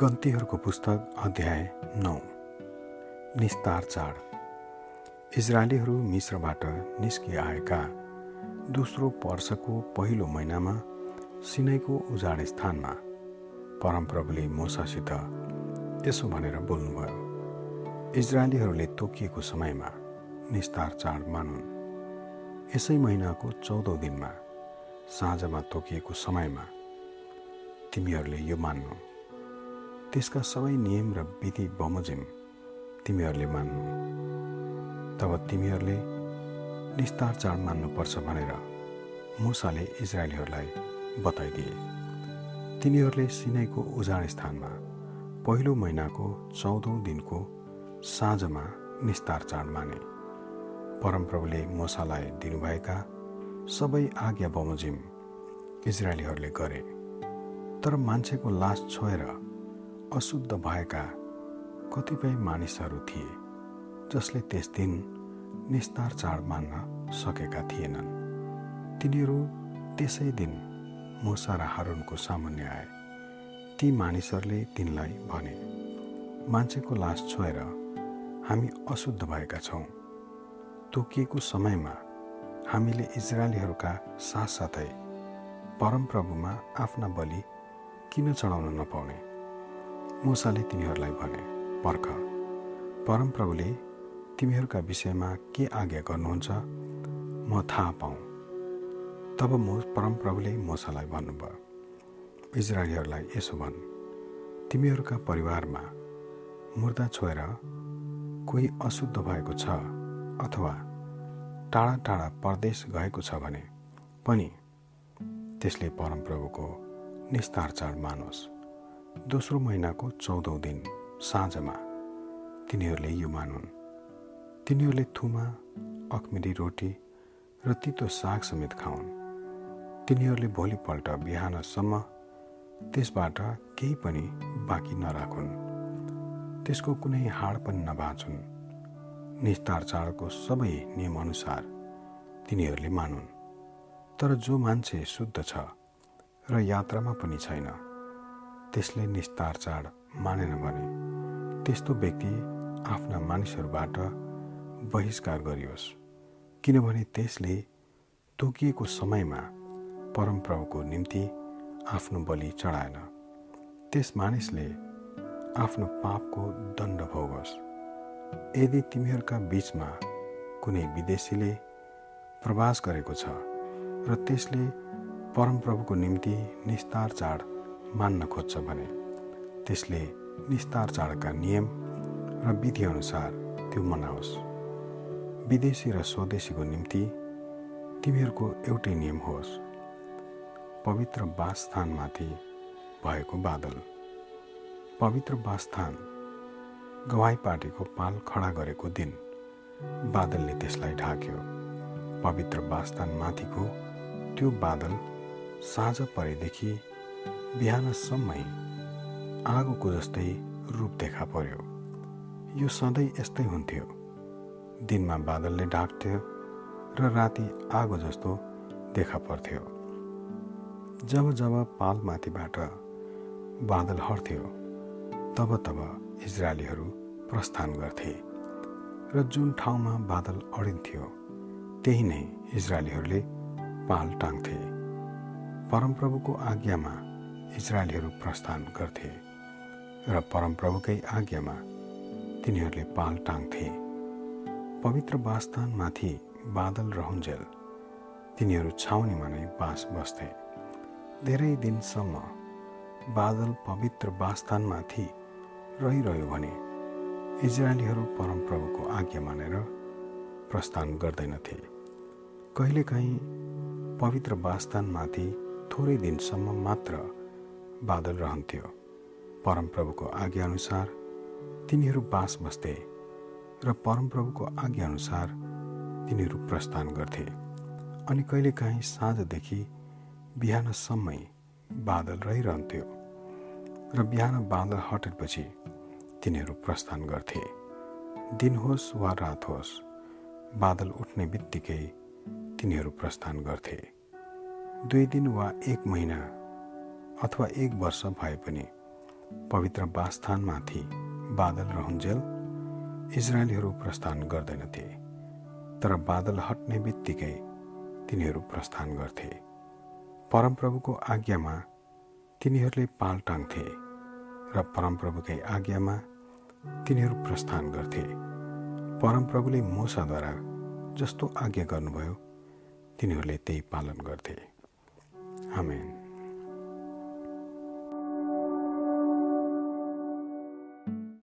गन्तीहरूको पुस्तक अध्याय नौ। निस्तार चाड। इजरायलीहरू मिश्रबाट निस्किआएका दोस्रो वर्षको पहिलो महिनामा सिनैको उजाड स्थानमा परमप्रभुले मोसासित यसो भनेर बोल्नुभयो इजरायलीहरूले तोकिएको समयमा निस्तार चाड मानुन्। यसै महिनाको चौधौँ दिनमा साँझमा तोकिएको समयमा तिमीहरूले यो मान्नु। त्यसका सबै नियम र विधि बमोजिम तिमीहरूले मान्नु। तब तिमीहरूले निस्तार चाड मान्नुपर्छ भनेर मुसाले इजरायलीहरूलाई बताइदिए। तिनीहरूले सिनैको उजाड स्थानमा पहिलो महिनाको चौधौँ दिनको साँझमा निस्तार चाड माने। परमप्रभुले मोसालाई दिनुभएका सबै आज्ञा बमोजिम इजरायलीहरूले गरे। तर मान्छेको लास छोएर अशुद्ध भएका कतिपय मानिसहरू थिए जसले त्यस दिन निस्तार चाड मान्न सकेका थिएनन्। तिनीहरू त्यसै दिन मुसा र हारुनको सामान्य आए। ती मानिसहरूले तिनलाई भने मान्छेको लास छोएर हामी अशुद्ध भएका छौँ। तोकिएको समयमा हामीले इजरायलीहरूका साथसाथै परमप्रभुमा आफ्ना बलि किन चढाउन नपाउने? मुसाले तिनीहरूलाई भने पर्ख परमप्रभुले तिमीहरूका विषयमा के आज्ञा गर्नुहुन्छ? म थाहा पाऊँ। तब मो परमप्रभुले मोसालाई भन्नुभयो इजरायलीहरूलाई यसो भन् तिमीहरूका परिवारमा मुर्दा छोएर कोही अशुद्ध भएको छ अथवा टाढा टाढा परदेश गएको छ भने पनि त्यसले परमप्रभुको निस्तार चाड मानोस्। दोस्रो महिनाको चौधौँ दिन साँझमा तिनीहरूले यो मानुन्। तिनीहरूले थुमा अखमिरी रोटी र तितो साग समेत खाउन्। तिनीहरूले भोलिपल्ट बिहानसम्म त्यसबाट केही पनि बाँकी नराखुन्। त्यसको कुनै हाड पनि नभाँचुन्। निस्तार चाडको सबै नियमअनुसार तिनीहरूले मानुन्। तर जो मान्छे शुद्ध छ र यात्रामा पनि छैन त्यसले निस्तार चाड मानेन भने त्यस्तो व्यक्ति आफ्ना मानिसहरूबाट बहिष्कार गरियोस्। किनभने त्यसले तोकिएको समयमा परमप्रभुको निम्ति आफ्नो बलि चढाएन। त्यस मानिसले आफ्नो पापको दण्ड भोगोस्। यदि तिमीहरूका बिचमा कुनै विदेशीले प्रवास गरेको छ र त्यसले परमप्रभुको निम्ति निस्तार चाड मान्न खोज्छ भने त्यसले निस्तार चाडका नियम र विधिअनुसार त्यो मनाओस्। विदेशी र स्वदेशीको निम्ति तिमीहरूको एउटै नियम होस्। पवित्र वासस्थानमाथि भएको बादल। पवित्र वासस्थान गवाई पार्टीको पाल खडा गरेको दिन बादलले त्यसलाई ढाक्यो। पवित्र वासस्थानमाथिको त्यो बादल साँझ परेदेखि बिहानसम्मै आगोको जस्तै रूप देखा पर्यो। यो सधैँ यस्तै हुन्थ्यो। दिनमा बादलले ढाक्थ्यो र राति आगो जस्तो देखा पर्थ्यो। जब जब पालमाथिबाट बादल हट्थ्यो तब तब इजरायलीहरू प्रस्थान गर्थे र जुन ठाउँमा बादल अडिन्थ्यो त्यही नै इजरायलीहरूले पाल टाङ्थे परमप्रभुको आज्ञामा इजरायलीहरू प्रस्थान गर्थे र परमप्रभुकै आज्ञामा तिनीहरूले पाल टाङ्थे पवित्र वासस्थानमाथि बादल रहन्जेल तिनीहरू छाउनीमा नै बास बस्थे। धेरै दिनसम्म बादल पवित्र वासस्थानमाथि रहिरह्यो भने इजरायलीहरू परमप्रभुको आज्ञा मानेर प्रस्थान गर्दैनथे। कहिलेकाहीँ पवित्र वासस्थानमाथि थोरै दिनसम्म मात्र बादल रहन्थ्यो। परमप्रभुको आज्ञाअनुसार तिनीहरू बास बस्थे र परमप्रभुको आज्ञाअनुसार तिनीहरू प्रस्थान गर्थे। अनि कहिलेकाहीँ साँझदेखि बिहानसम्मै बादल रहिरहन्थ्यो र बिहान बादल हटेपछि तिनीहरू प्रस्थान गर्थे। दिन होस् वा रात होस् बादल उठ्ने बित्तिकै तिनीहरू प्रस्थान गर्थे। दुई दिन वा एक महिना अथवा एक वर्ष भए पनि पवित्र वासस्थानमाथि बादल रहन्जेल इजरायलीहरू प्रस्थान गर्दैनथे तर बादल हट्ने बित्तिकै तिनीहरू प्रस्थान गर्थे। परमप्रभुको आज्ञामा तिनीहरूले पाल टाङ्थे र परमप्रभुकै आज्ञामा तिनीहरू प्रस्थान गर्थे। परमप्रभुले मोसाद्वारा जस्तो आज्ञा गर्नुभयो तिनीहरूले त्यही पालन गर्थे। आमेन।